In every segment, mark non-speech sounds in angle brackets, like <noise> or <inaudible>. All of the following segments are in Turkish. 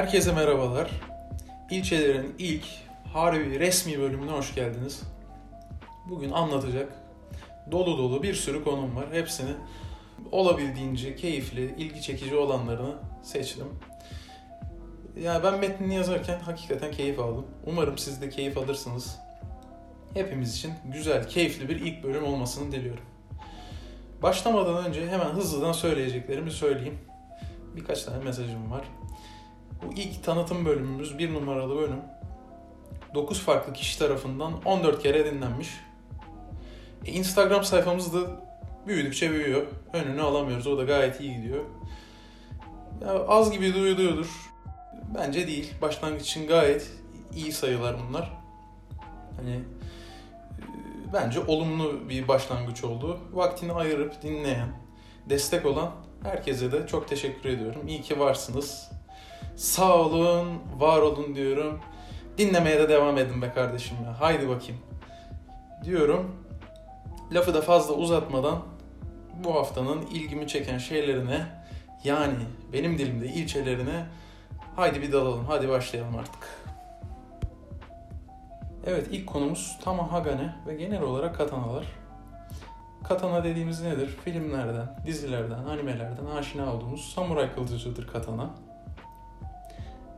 Herkese merhabalar. İlçelerin ilk harbi resmi bölümüne hoş geldiniz. Bugün anlatacak dolu dolu bir sürü konum var. Hepsini olabildiğince keyifli, ilgi çekici olanlarını seçtim. Yani ben metnini yazarken hakikaten keyif aldım. Umarım siz de keyif alırsınız. Hepimiz için güzel, keyifli bir ilk bölüm olmasını diliyorum. Başlamadan önce hemen hızlıdan söyleyeceklerimi söyleyeyim. Birkaç tane mesajım var. Bu ilk tanıtım bölümümüz, bir numaralı bölüm. 9 farklı kişi tarafından 14 kere dinlenmiş. E, Instagram sayfamız da büyüdükçe büyüyor. Önünü alamıyoruz. O da gayet iyi gidiyor. Ya az gibi duyuluyordur. Bence değil. Başlangıç için gayet iyi sayılar bunlar. Hani e, bence olumlu bir başlangıç oldu. Vaktini ayırıp dinleyen, destek olan herkese de çok teşekkür ediyorum. İyi ki varsınız. Sağ olun, var olun diyorum. Dinlemeye de devam edin be kardeşim ya. Haydi bakayım. Diyorum. Lafı da fazla uzatmadan bu haftanın ilgimi çeken şeylerine yani benim dilimde ilçelerine haydi bir dalalım. Hadi başlayalım artık. Evet ilk konumuz Tamahagane ve genel olarak katanalar. Katana dediğimiz nedir? Filmlerden, dizilerden, animelerden aşina olduğumuz samuray kılıcıdır katana.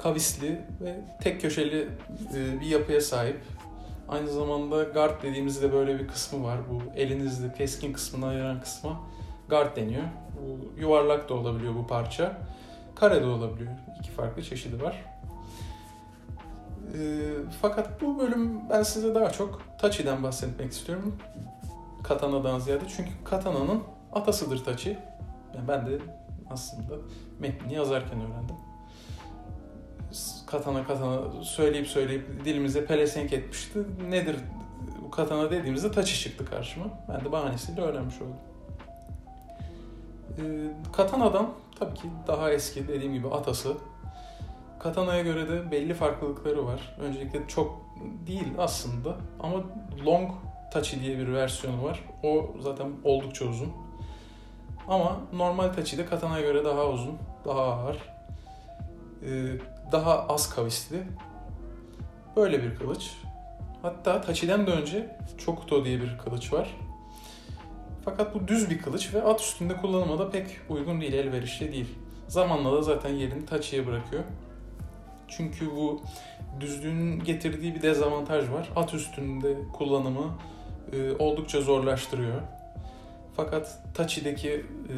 Kavisli ve tek köşeli e, bir yapıya sahip. Aynı zamanda guard dediğimizde böyle bir kısmı var. Bu elinizde keskin kısmını ayıran kısma guard deniyor. Bu yuvarlak da olabiliyor bu parça. Kare de olabiliyor. İki farklı çeşidi var. E, fakat bu bölüm ben size daha çok Tachi'den bahsetmek istiyorum. Katana'dan ziyade. Çünkü Katana'nın atasıdır Tachi. Yani ben de aslında metnini yazarken öğrendim. Katana katana söyleyip söyleyip dilimize pelesenk etmişti. Nedir bu katana dediğimizde Tachi çıktı karşıma. Ben de bahanesiyle öğrenmiş oldum. Ee, katana'dan tabii ki daha eski dediğim gibi atası. Katana'ya göre de belli farklılıkları var. Öncelikle çok değil aslında ama long Tachi diye bir versiyonu var. O zaten oldukça uzun. Ama normal Tachi de Katana'ya göre daha uzun, daha ağır. Ee, daha az kavisli. Böyle bir kılıç. Hatta Tachi'den de önce Chokuto diye bir kılıç var. Fakat bu düz bir kılıç ve at üstünde kullanıma da pek uygun değil, elverişli değil. Zamanla da zaten yerini Tachi'ye bırakıyor. Çünkü bu düzlüğün getirdiği bir dezavantaj var. At üstünde kullanımı e, oldukça zorlaştırıyor. Fakat Tachi'deki e,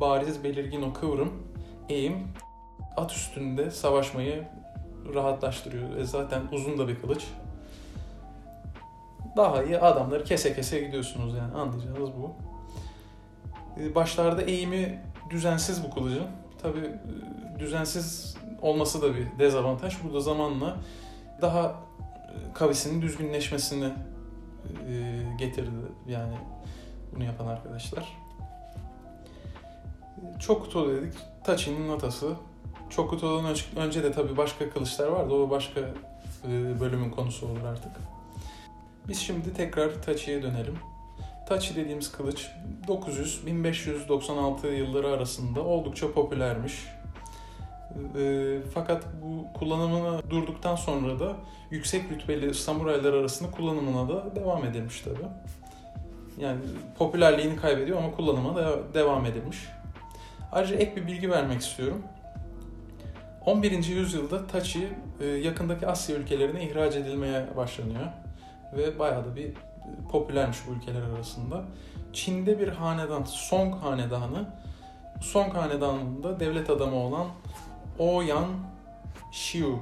bariz belirgin o kıvrım, eğim at üstünde savaşmayı rahatlaştırıyor. E, zaten uzun da bir kılıç. Daha iyi adamları kese kese gidiyorsunuz yani anlayacağınız bu. E, başlarda eğimi düzensiz bu kılıcın. Tabi e, düzensiz olması da bir dezavantaj. Bu da zamanla daha e, kavisinin düzgünleşmesini getirdi yani bunu yapan arkadaşlar. Çokuto dedik. Tachi'nin atası. Çokuto'dan önce de tabii başka kılıçlar vardı. O başka e, bölümün konusu olur artık. Biz şimdi tekrar Tachi'ye dönelim. Tachi dediğimiz kılıç 900-1596 yılları arasında oldukça popülermiş. E, fakat bu kullanımına durduktan sonra da yüksek rütbeli samuraylar arasında kullanımına da devam edilmiş tabi. Yani popülerliğini kaybediyor ama kullanıma da devam edilmiş. Ayrıca ek bir bilgi vermek istiyorum. 11. yüzyılda Tachi yakındaki Asya ülkelerine ihraç edilmeye başlanıyor. Ve bayağı da bir popülermiş bu ülkeler arasında. Çin'de bir hanedan, Song hanedanı. Song hanedanında devlet adamı olan Oyan Xiu.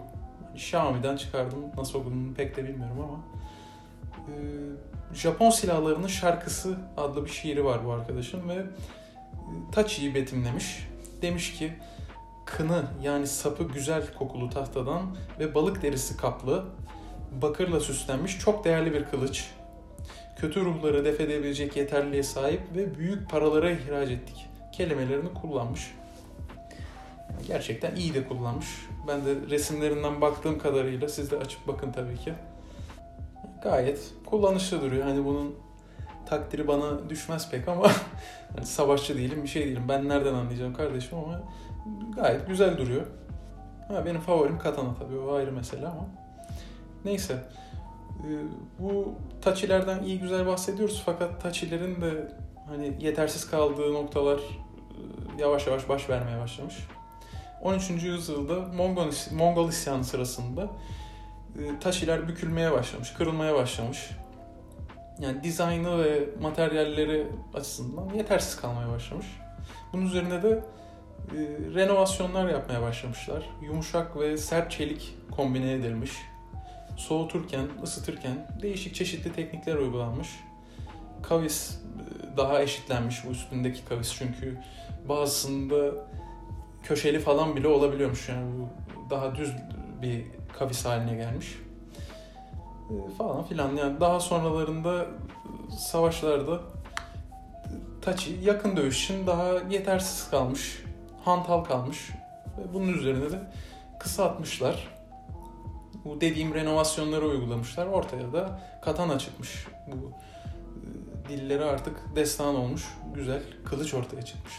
Xiaomi'den çıkardım. Nasıl okuduğunu pek de bilmiyorum ama. Japon silahlarının şarkısı adlı bir şiiri var bu arkadaşın ve Tachi'yi betimlemiş. Demiş ki kını yani sapı güzel kokulu tahtadan ve balık derisi kaplı, bakırla süslenmiş çok değerli bir kılıç. Kötü ruhları def edebilecek yeterliliğe sahip ve büyük paralara ihraç ettik kelimelerini kullanmış. Gerçekten iyi de kullanmış. Ben de resimlerinden baktığım kadarıyla siz de açıp bakın tabii ki. Gayet kullanışlı duruyor. Hani bunun takdiri bana düşmez pek ama yani <laughs> savaşçı değilim bir şey değilim. Ben nereden anlayacağım kardeşim ama gayet güzel duruyor. Ha, benim favorim katana tabii o ayrı mesele ama. Neyse. Ee, bu taçilerden iyi güzel bahsediyoruz fakat taçilerin de hani yetersiz kaldığı noktalar e, yavaş yavaş baş vermeye başlamış. 13. yüzyılda Mongol, Mongol isyanı sırasında e, taşiler bükülmeye başlamış, kırılmaya başlamış. Yani dizaynı ve materyalleri açısından yetersiz kalmaya başlamış. Bunun üzerine de e, renovasyonlar yapmaya başlamışlar. Yumuşak ve sert çelik kombine edilmiş. Soğuturken, ısıtırken değişik çeşitli teknikler uygulanmış. Kavis e, daha eşitlenmiş bu üstündeki kavis çünkü bazısında köşeli falan bile olabiliyormuş yani bu daha düz bir kavis haline gelmiş e, falan filan yani daha sonralarında savaşlarda Taçi yakın dövüş için daha yetersiz kalmış, hantal kalmış ve bunun üzerine de kısaltmışlar. Bu dediğim renovasyonları uygulamışlar. Ortaya da katana çıkmış. Bu e, dilleri artık destan olmuş. Güzel kılıç ortaya çıkmış.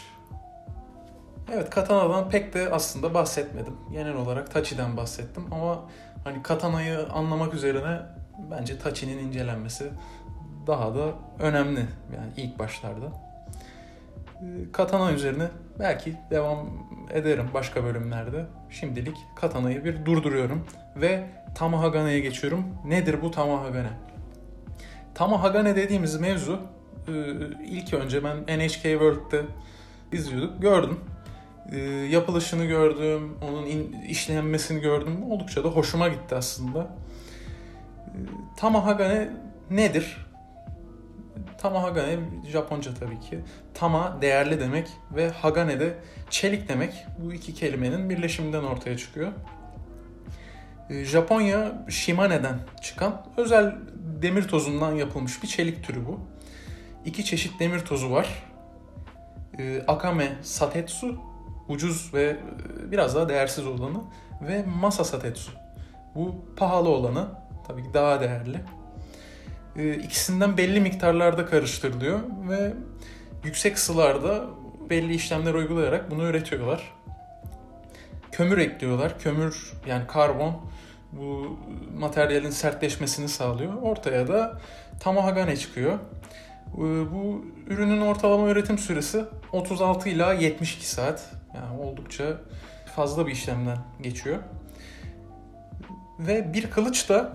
Evet Katana'dan pek de aslında bahsetmedim. Genel olarak Tachi'den bahsettim ama hani Katana'yı anlamak üzerine bence Tachi'nin incelenmesi daha da önemli yani ilk başlarda. Ee, Katana üzerine belki devam ederim başka bölümlerde. Şimdilik Katana'yı bir durduruyorum ve Tamahagane'ye geçiyorum. Nedir bu Tamahagane? Tamahagane dediğimiz mevzu e, ilk önce ben NHK World'de izliyorduk, gördüm e, yapılışını gördüm, onun in, işlenmesini gördüm. Oldukça da hoşuma gitti aslında. E, Tamahagane nedir? Tamahagane Japonca tabii ki. Tama değerli demek ve Hagane de çelik demek. Bu iki kelimenin birleşiminden ortaya çıkıyor. E, Japonya Shimane'den çıkan özel demir tozundan yapılmış bir çelik türü bu. İki çeşit demir tozu var. E, Akame Satetsu ucuz ve e, biraz daha değersiz olanı ve Masa Satetsu. Bu pahalı olanı tabii ki daha değerli. E, ikisinden belli miktarlarda karıştırılıyor ve yüksek ısılarda belli işlemler uygulayarak bunu üretiyorlar. Kömür ekliyorlar. Kömür yani karbon bu materyalin sertleşmesini sağlıyor. Ortaya da tamahagane çıkıyor. E, bu ürünün ortalama üretim süresi 36 ila 72 saat. Yani oldukça fazla bir işlemden geçiyor. Ve bir kılıç da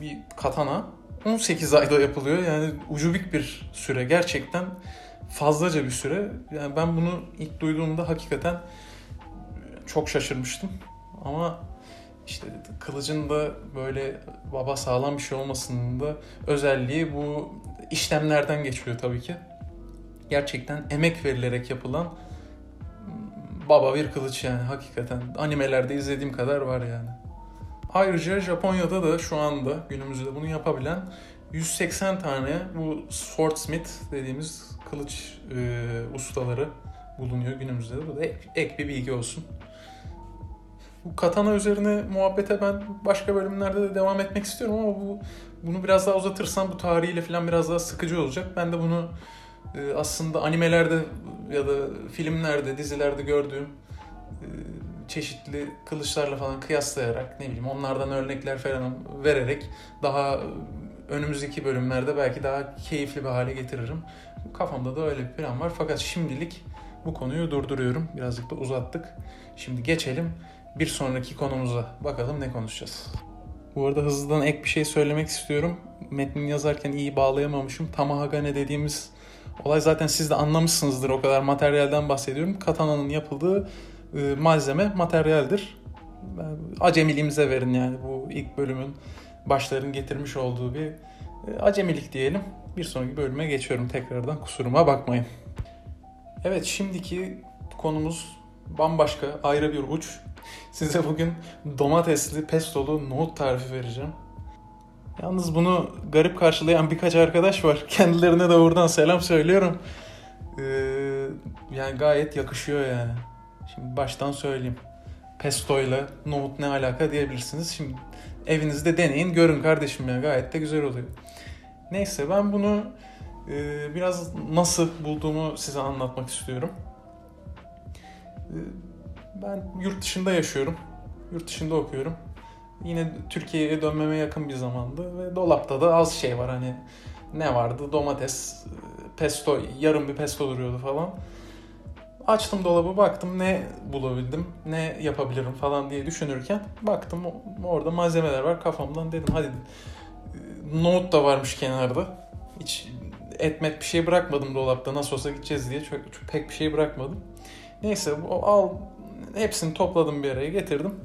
bir katana 18 ayda yapılıyor. Yani ucubik bir süre. Gerçekten fazlaca bir süre. Yani ben bunu ilk duyduğumda hakikaten çok şaşırmıştım. Ama işte kılıcın da böyle baba sağlam bir şey olmasının da özelliği bu işlemlerden geçiyor tabii ki. Gerçekten emek verilerek yapılan baba bir kılıç yani hakikaten. Animelerde izlediğim kadar var yani. Ayrıca Japonya'da da şu anda günümüzde bunu yapabilen 180 tane bu swordsmith dediğimiz kılıç e, ustaları bulunuyor günümüzde de. Bu da ek, ek bir bilgi olsun. Bu katana üzerine muhabbete ben başka bölümlerde de devam etmek istiyorum ama bu bunu biraz daha uzatırsam bu tarihiyle falan biraz daha sıkıcı olacak. Ben de bunu e, aslında animelerde ya da filmlerde, dizilerde gördüğüm e, çeşitli kılıçlarla falan kıyaslayarak ne bileyim onlardan örnekler falan vererek daha önümüzdeki bölümlerde belki daha keyifli bir hale getiririm. Kafamda da öyle bir plan var. Fakat şimdilik bu konuyu durduruyorum. Birazcık da uzattık. Şimdi geçelim bir sonraki konumuza. Bakalım ne konuşacağız. Bu arada hızlıdan ek bir şey söylemek istiyorum. Metnini yazarken iyi bağlayamamışım. Tamahagane dediğimiz olay zaten siz de anlamışsınızdır. O kadar materyalden bahsediyorum. Katana'nın yapıldığı e, malzeme materyaldir. Acemiliğimize verin yani bu ilk bölümün başların getirmiş olduğu bir e, acemilik diyelim. Bir sonraki bölüme geçiyorum tekrardan kusuruma bakmayın. Evet şimdiki konumuz bambaşka ayrı bir uç. <laughs> Size bugün domatesli pestolu nohut tarifi vereceğim. Yalnız bunu garip karşılayan birkaç arkadaş var. <laughs> Kendilerine de buradan selam söylüyorum. Ee, yani gayet yakışıyor yani. Şimdi baştan söyleyeyim. Pesto ile nohut ne alaka diyebilirsiniz. Şimdi evinizde deneyin görün kardeşim ya gayet de güzel oluyor. Neyse ben bunu e, biraz nasıl bulduğumu size anlatmak istiyorum. E, ben yurt dışında yaşıyorum. Yurt dışında okuyorum. Yine Türkiye'ye dönmeme yakın bir zamandı ve dolapta da az şey var hani ne vardı? Domates, pesto, yarım bir pesto duruyordu falan. Açtım dolabı baktım ne bulabildim, ne yapabilirim falan diye düşünürken baktım orada malzemeler var kafamdan dedim hadi nohut da varmış kenarda. Hiç etmet bir şey bırakmadım dolapta nasıl olsa gideceğiz diye çok, çok pek bir şey bırakmadım. Neyse al hepsini topladım bir araya getirdim.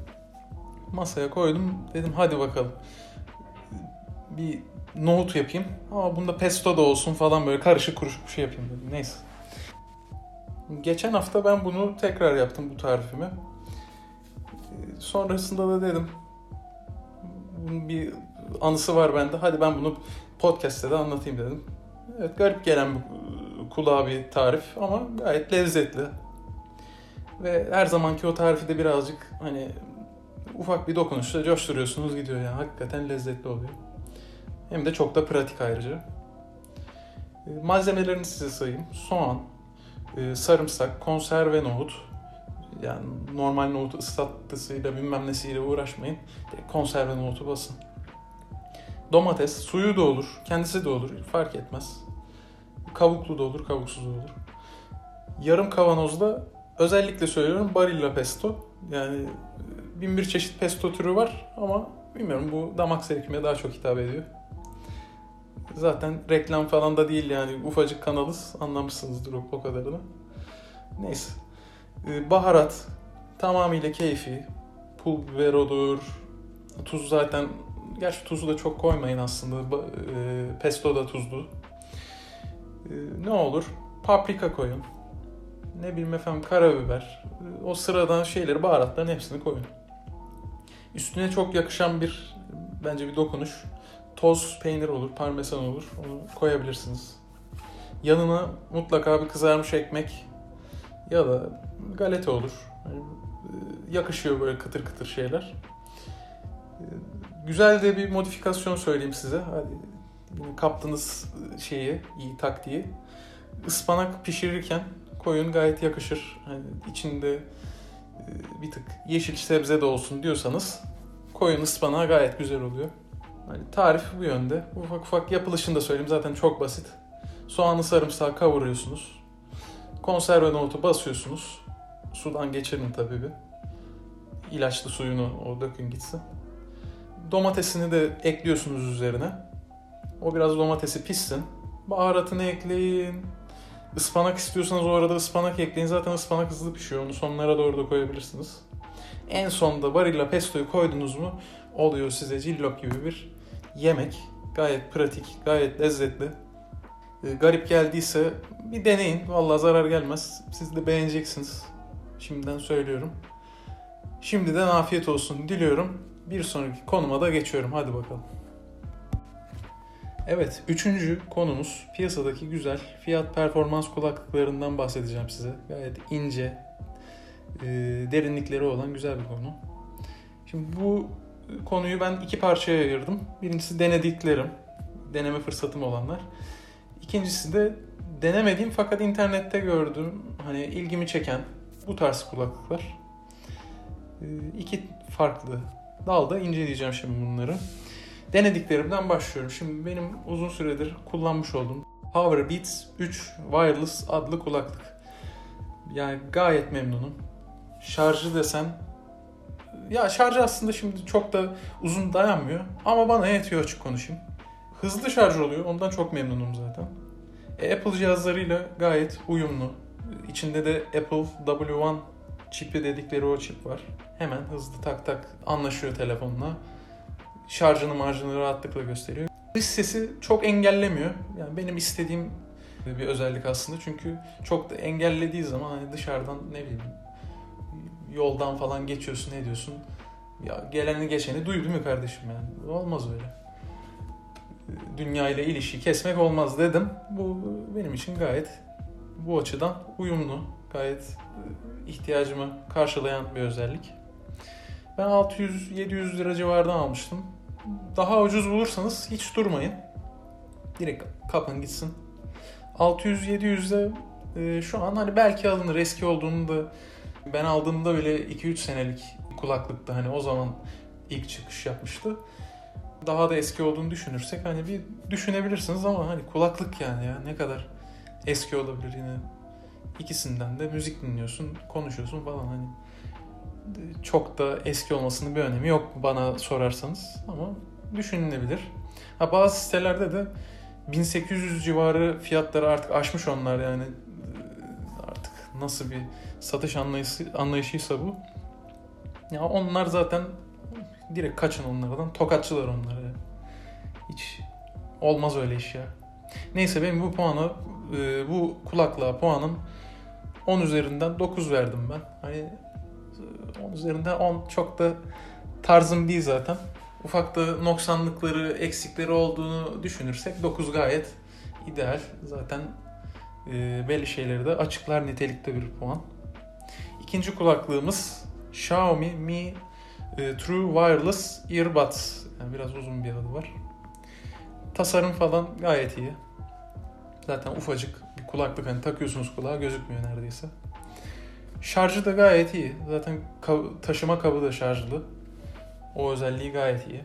Masaya koydum dedim hadi bakalım. Bir nohut yapayım ama bunda pesto da olsun falan böyle karışık kuruşuk bir şey yapayım dedim. Neyse. Geçen hafta ben bunu tekrar yaptım bu tarifimi. Sonrasında da dedim bir anısı var bende. Hadi ben bunu podcast'te de anlatayım dedim. Evet garip gelen kulağa bir tarif ama gayet lezzetli. Ve her zamanki o tarifi de birazcık hani ufak bir dokunuşla coşturuyorsunuz gidiyor yani. Hakikaten lezzetli oluyor. Hem de çok da pratik ayrıca. Malzemelerini size sayayım. Soğan, sarımsak, konserve nohut. Yani normal nohut ıslattısıyla bilmem nesiyle uğraşmayın. Konserve nohutu basın. Domates, suyu da olur, kendisi de olur, fark etmez. Kavuklu da olur, kavuksuz da olur. Yarım kavanozda özellikle söylüyorum Barilla pesto. Yani e, bin bir çeşit pesto türü var ama bilmiyorum bu damak zevkime daha çok hitap ediyor. Zaten reklam falan da değil yani ufacık kanalız anlamışsınızdır o, o kadarını. Neyse. E, baharat tamamıyla keyfi. Pul biber olur. Tuz zaten Gerçi tuzu da çok koymayın aslında. E, pesto da tuzlu. E, ne olur? Paprika koyun. Ne bileyim efendim karabiber. O sıradan şeyleri, baharatların hepsini koyun. Üstüne çok yakışan bir bence bir dokunuş. Toz peynir olur, parmesan olur. Onu koyabilirsiniz. Yanına mutlaka bir kızarmış ekmek ya da galeta olur. Yani yakışıyor böyle kıtır kıtır şeyler güzel de bir modifikasyon söyleyeyim size. Hadi kaptınız şeyi, iyi taktiği. Ispanak pişirirken koyun gayet yakışır. Hani içinde e, bir tık yeşil sebze de olsun diyorsanız koyun ıspanağı gayet güzel oluyor. Hani tarif bu yönde. Ufak ufak yapılışını da söyleyeyim. Zaten çok basit. Soğanı sarımsağı kavuruyorsunuz. Konserve nohutu basıyorsunuz. Sudan geçirin tabii bir. İlaçlı suyunu o dökün gitsin. Domatesini de ekliyorsunuz üzerine. O biraz domatesi pişsin. Baharatını ekleyin. Ispanak istiyorsanız o arada ıspanak ekleyin. Zaten ıspanak hızlı pişiyor. Onu sonlara doğru da koyabilirsiniz. En sonda barilla pestoyu koydunuz mu oluyor size cillok gibi bir yemek. Gayet pratik, gayet lezzetli. E, garip geldiyse bir deneyin. Vallahi zarar gelmez. Siz de beğeneceksiniz. Şimdiden söylüyorum. Şimdiden afiyet olsun diliyorum bir sonraki konuma da geçiyorum. Hadi bakalım. Evet, üçüncü konumuz piyasadaki güzel fiyat performans kulaklıklarından bahsedeceğim size. Gayet ince, e, derinlikleri olan güzel bir konu. Şimdi bu konuyu ben iki parçaya ayırdım. Birincisi denediklerim, deneme fırsatım olanlar. İkincisi de denemediğim fakat internette gördüğüm, hani ilgimi çeken bu tarz kulaklıklar. E, iki farklı dalda inceleyeceğim şimdi bunları. Denediklerimden başlıyorum. Şimdi benim uzun süredir kullanmış olduğum Power Beats 3 Wireless adlı kulaklık. Yani gayet memnunum. Şarjı desem ya şarjı aslında şimdi çok da uzun dayanmıyor ama bana yetiyor açık konuşayım. Hızlı şarj oluyor. Ondan çok memnunum zaten. E, Apple cihazlarıyla gayet uyumlu. İçinde de Apple W1 çipi dedikleri o çip var. Hemen hızlı tak tak anlaşıyor telefonla. Şarjını marjını rahatlıkla gösteriyor. Dış sesi çok engellemiyor. Yani benim istediğim bir özellik aslında. Çünkü çok da engellediği zaman hani dışarıdan ne bileyim yoldan falan geçiyorsun ne diyorsun. Ya geleni geçeni duy değil mi kardeşim yani? Olmaz öyle. Dünya ile ilişki kesmek olmaz dedim. Bu benim için gayet bu açıdan uyumlu. Gayet ihtiyacımı karşılayan bir özellik. Ben 600-700 lira civarından almıştım. Daha ucuz bulursanız hiç durmayın. Direkt kapın gitsin. 600-700'de e, şu an hani belki alınır eski olduğunu da ben aldığımda bile 2-3 senelik kulaklıkta hani o zaman ilk çıkış yapmıştı. Daha da eski olduğunu düşünürsek hani bir düşünebilirsiniz ama hani kulaklık yani ya ne kadar eski olabilir yine ikisinden de müzik dinliyorsun, konuşuyorsun falan hani çok da eski olmasının bir önemi yok bana sorarsanız ama düşünülebilir. Ha, bazı sitelerde de 1800 civarı fiyatları artık aşmış onlar yani artık nasıl bir satış anlayışı, anlayışıysa bu. Ya onlar zaten direkt kaçın onlardan. Tokatçılar onlar ya. Hiç olmaz öyle iş ya. Neyse benim bu puanı e, bu kulaklığa puanım 10 üzerinden 9 verdim ben. Hani 10 üzerinden 10 çok da tarzım değil zaten. Ufak da noksanlıkları, eksikleri olduğunu düşünürsek 9 gayet ideal. Zaten e, belli şeyleri de açıklar nitelikte bir puan. İkinci kulaklığımız Xiaomi Mi e, True Wireless Earbuds. Yani biraz uzun bir adı var. Tasarım falan gayet iyi. Zaten ufacık bir kulaklık hani takıyorsunuz kulağa gözükmüyor neredeyse. Şarjı da gayet iyi. Zaten taşıma kabı da şarjlı. O özelliği gayet iyi.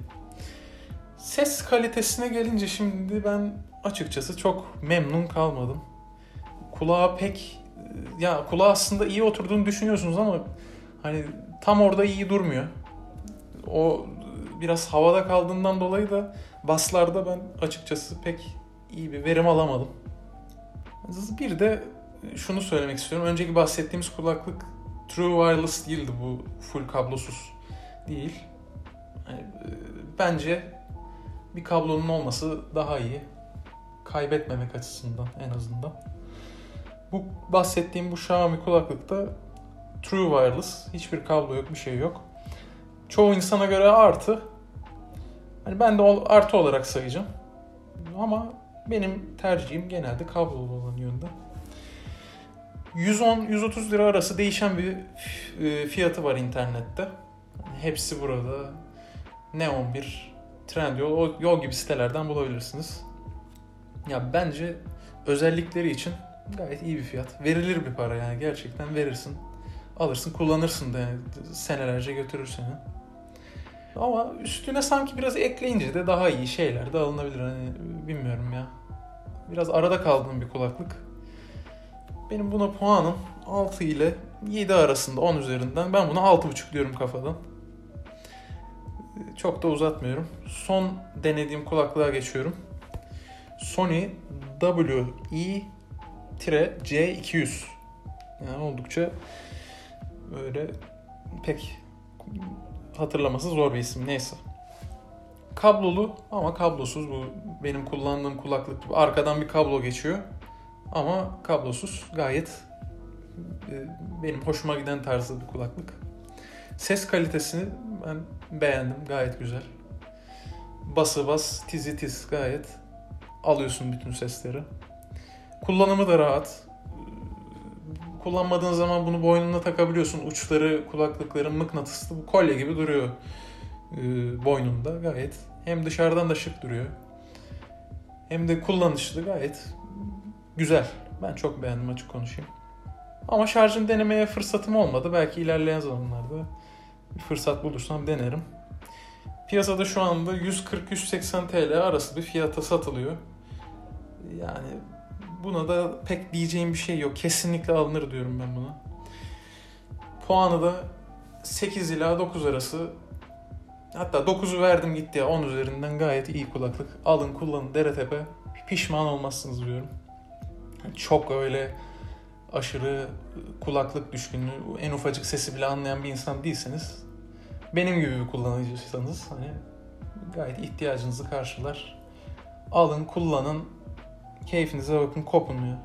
Ses kalitesine gelince şimdi ben açıkçası çok memnun kalmadım. Kulağa pek ya kulağa aslında iyi oturduğunu düşünüyorsunuz ama hani tam orada iyi durmuyor. O biraz havada kaldığından dolayı da baslarda ben açıkçası pek iyi bir verim alamadım. Bir de şunu söylemek istiyorum. Önceki bahsettiğimiz kulaklık True Wireless değildi bu full kablosuz değil. Yani, e, bence bir kablonun olması daha iyi. Kaybetmemek açısından en azından. Bu bahsettiğim bu Xiaomi kulaklıkta True Wireless. Hiçbir kablo yok, bir şey yok. Çoğu insana göre artı. Hani ben de artı olarak sayacağım. Ama benim tercihim genelde kablolu olan yönde. 110-130 lira arası değişen bir e, fiyatı var internette. Hepsi burada. Neon 1, Trendyol, o yol gibi sitelerden bulabilirsiniz. Ya bence özellikleri için gayet iyi bir fiyat. Verilir bir para yani gerçekten verirsin. Alırsın kullanırsın da yani senelerce götürür seni. Ama üstüne sanki biraz ekleyince de daha iyi şeyler de alınabilir. Hani bilmiyorum ya. Biraz arada kaldığım bir kulaklık. Benim buna puanım 6 ile 7 arasında 10 üzerinden. Ben buna 6.5 diyorum kafadan. Çok da uzatmıyorum. Son denediğim kulaklığa geçiyorum. Sony WE-C200. Yani oldukça böyle pek hatırlaması zor bir isim. Neyse. Kablolu ama kablosuz. Bu benim kullandığım kulaklık gibi. Arkadan bir kablo geçiyor. Ama kablosuz. Gayet e, benim hoşuma giden tarzda bir kulaklık. Ses kalitesini ben beğendim. Gayet güzel. Bası bas, tizi tiz gayet alıyorsun bütün sesleri. Kullanımı da rahat. Kullanmadığın zaman bunu boynuna takabiliyorsun. Uçları kulaklıkların mıknatıslı. Bu kolye gibi duruyor e, boynunda gayet. Hem dışarıdan da şık duruyor. Hem de kullanışlı gayet güzel. Ben çok beğendim açık konuşayım. Ama şarjını denemeye fırsatım olmadı. Belki ilerleyen zamanlarda bir fırsat bulursam denerim. Piyasada şu anda 140-180 TL arası bir fiyata satılıyor. Yani buna da pek diyeceğim bir şey yok. Kesinlikle alınır diyorum ben buna. Puanı da 8 ila 9 arası. Hatta 9'u verdim gitti ya 10 üzerinden gayet iyi kulaklık. Alın kullanın dere tepe. Pişman olmazsınız diyorum. Çok öyle aşırı kulaklık düşkünlüğü, en ufacık sesi bile anlayan bir insan değilseniz benim gibi bir kullanıcıysanız hani gayet ihtiyacınızı karşılar. Alın, kullanın, keyfinize bakın, kopun ya.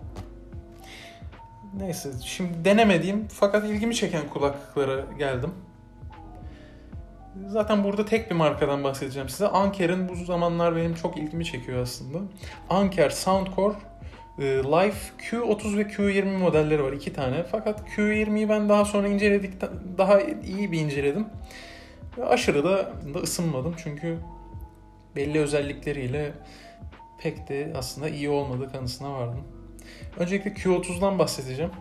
Neyse, şimdi denemediğim fakat ilgimi çeken kulaklıklara geldim. Zaten burada tek bir markadan bahsedeceğim size. Anker'in bu zamanlar benim çok ilgimi çekiyor aslında. Anker Soundcore ee, Life Q30 ve Q20 modelleri var iki tane. Fakat Q20'yi ben daha sonra inceledik, daha iyi bir inceledim. Ve aşırı da, da ısınmadım çünkü belli özellikleriyle pek de aslında iyi olmadığı kanısına vardım. Öncelikle Q30'dan bahsedeceğim.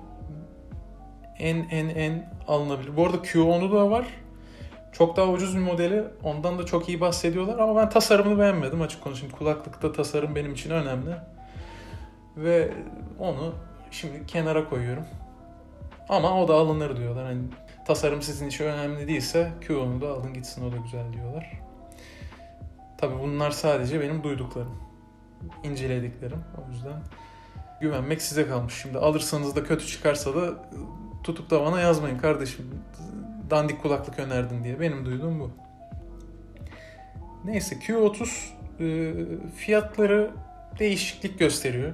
En en en alınabilir. Bu arada Q10'u da var. Çok daha ucuz bir modeli. Ondan da çok iyi bahsediyorlar ama ben tasarımını beğenmedim açık konuşayım. Kulaklıkta tasarım benim için önemli. Ve onu şimdi kenara koyuyorum. Ama o da alınır diyorlar. Hani tasarım sizin için önemli değilse Q'nu da alın gitsin o da güzel diyorlar. Tabii bunlar sadece benim duyduklarım. İncelediklerim. O yüzden güvenmek size kalmış. Şimdi alırsanız da kötü çıkarsa da tutup da bana yazmayın kardeşim. Dandik kulaklık önerdin diye. Benim duyduğum bu. Neyse Q30 e, fiyatları değişiklik gösteriyor.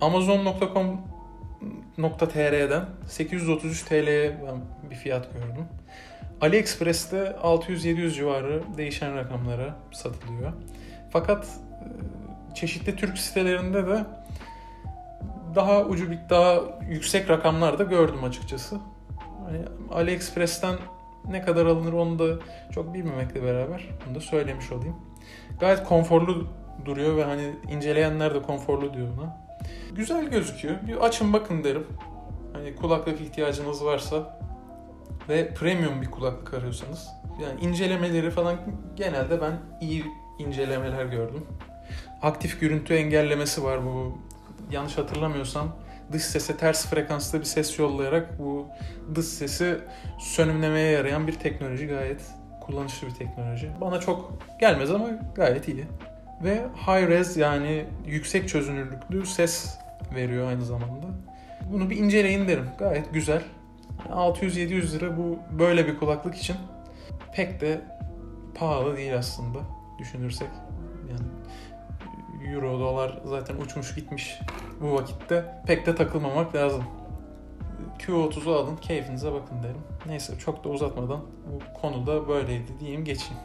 Amazon.com.tr'den 833 TL'ye ben bir fiyat gördüm. AliExpress'te 600-700 civarı değişen rakamlara satılıyor. Fakat e, çeşitli Türk sitelerinde de daha ucu bir daha yüksek rakamlar da gördüm açıkçası. Hani AliExpress'ten ne kadar alınır onu da çok bilmemekle beraber bunu da söylemiş olayım. Gayet konforlu duruyor ve hani inceleyenler de konforlu diyor buna. Güzel gözüküyor. Bir açın bakın derim. Hani kulaklık ihtiyacınız varsa ve premium bir kulaklık arıyorsanız. Yani incelemeleri falan genelde ben iyi incelemeler gördüm. Aktif görüntü engellemesi var bu yanlış hatırlamıyorsam dış sese ters frekansta bir ses yollayarak bu dış sesi sönümlemeye yarayan bir teknoloji gayet kullanışlı bir teknoloji. Bana çok gelmez ama gayet iyi. Ve high res yani yüksek çözünürlüklü ses veriyor aynı zamanda. Bunu bir inceleyin derim. Gayet güzel. 600-700 lira bu böyle bir kulaklık için pek de pahalı değil aslında düşünürsek. Yani euro dolar zaten uçmuş gitmiş bu vakitte pek de takılmamak lazım. Q30'u alın keyfinize bakın derim. Neyse çok da uzatmadan bu konuda böyleydi diyeyim geçeyim.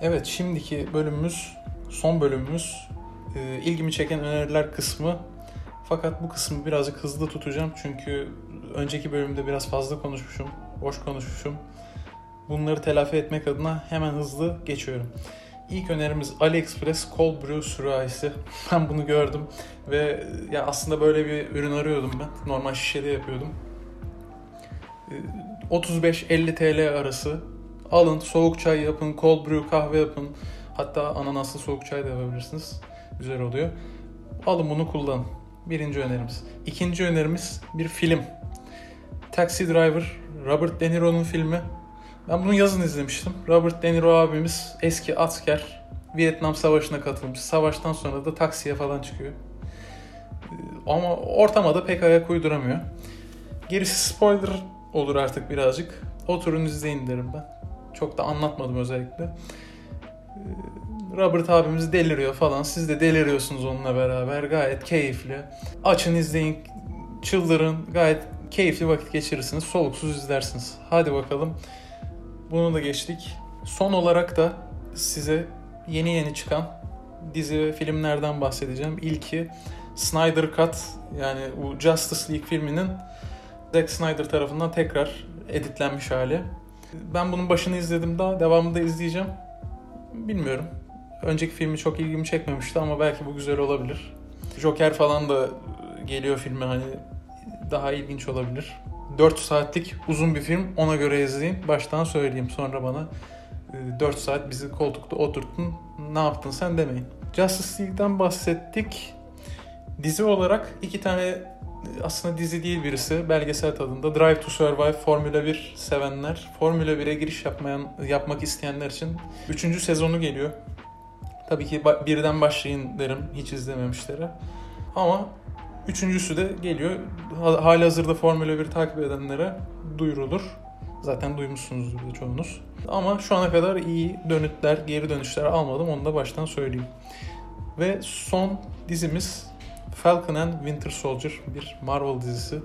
Evet şimdiki bölümümüz son bölümümüz e, ilgimi çeken öneriler kısmı. Fakat bu kısmı birazcık hızlı tutacağım çünkü önceki bölümde biraz fazla konuşmuşum, boş konuşmuşum. Bunları telafi etmek adına hemen hızlı geçiyorum. İlk önerimiz AliExpress Cold Brew sürahisi. <laughs> Ben bunu gördüm ve ya aslında böyle bir ürün arıyordum ben. Normal şişede yapıyordum. 35-50 TL arası. Alın soğuk çay yapın, cold brew kahve yapın. Hatta ananaslı soğuk çay da yapabilirsiniz. Güzel oluyor. Alın bunu kullanın. Birinci önerimiz. İkinci önerimiz bir film. Taxi Driver, Robert De Niro'nun filmi. Ben bunu yazın izlemiştim. Robert De Niro abimiz eski asker. Vietnam Savaşı'na katılmış. Savaştan sonra da taksiye falan çıkıyor. Ee, ama ortama da pek ayak uyduramıyor. Gerisi spoiler olur artık birazcık. Oturun izleyin derim ben. Çok da anlatmadım özellikle. Ee, Robert abimiz deliriyor falan. Siz de deliriyorsunuz onunla beraber. Gayet keyifli. Açın izleyin. Çıldırın. Gayet keyifli vakit geçirirsiniz. Soluksuz izlersiniz. Hadi bakalım. Bunu da geçtik. Son olarak da size yeni yeni çıkan dizi ve filmlerden bahsedeceğim. İlki Snyder Cut yani bu Justice League filminin Zack Snyder tarafından tekrar editlenmiş hali. Ben bunun başını izledim daha devamını da izleyeceğim. Bilmiyorum. Önceki filmi çok ilgimi çekmemişti ama belki bu güzel olabilir. Joker falan da geliyor filme hani daha ilginç olabilir. 4 saatlik uzun bir film ona göre izleyin. Baştan söyleyeyim sonra bana 4 e, saat bizi koltukta oturttun ne yaptın sen demeyin. Justice League'den bahsettik. Dizi olarak iki tane aslında dizi değil birisi belgesel tadında Drive to Survive Formula 1 sevenler Formula 1'e giriş yapmayan yapmak isteyenler için 3. sezonu geliyor. Tabii ki birden başlayın derim hiç izlememişlere. Ama Üçüncüsü de geliyor. Hali hazırda Formula 1 takip edenlere duyurulur. Zaten duymuşsunuzdur da çoğunuz. Ama şu ana kadar iyi dönütler, geri dönüşler almadım. Onu da baştan söyleyeyim. Ve son dizimiz Falcon and Winter Soldier. Bir Marvel dizisi.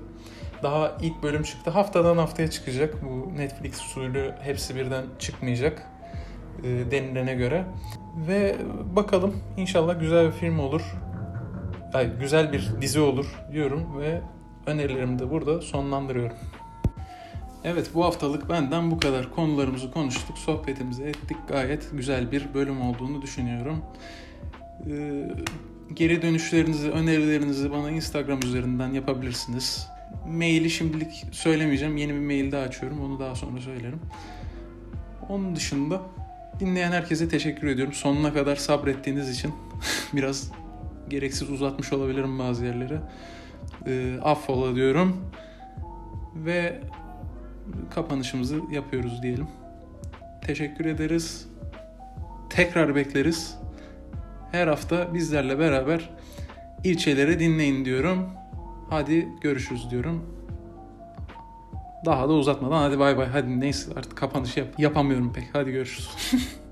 Daha ilk bölüm çıktı. Haftadan haftaya çıkacak. Bu Netflix usulü hepsi birden çıkmayacak. E, denilene göre. Ve bakalım inşallah güzel bir film olur güzel bir dizi olur diyorum ve önerilerimi de burada sonlandırıyorum. Evet bu haftalık benden bu kadar. Konularımızı konuştuk, sohbetimizi ettik. Gayet güzel bir bölüm olduğunu düşünüyorum. Ee, geri dönüşlerinizi, önerilerinizi bana Instagram üzerinden yapabilirsiniz. Maili şimdilik söylemeyeceğim. Yeni bir mail daha açıyorum. Onu daha sonra söylerim. Onun dışında dinleyen herkese teşekkür ediyorum. Sonuna kadar sabrettiğiniz için <laughs> biraz gereksiz uzatmış olabilirim bazı yerleri. E, affola diyorum. Ve kapanışımızı yapıyoruz diyelim. Teşekkür ederiz. Tekrar bekleriz. Her hafta bizlerle beraber ilçeleri dinleyin diyorum. Hadi görüşürüz diyorum. Daha da uzatmadan hadi bay bay. Hadi neyse artık kapanış yap. Yapamıyorum pek. Hadi görüşürüz. <laughs>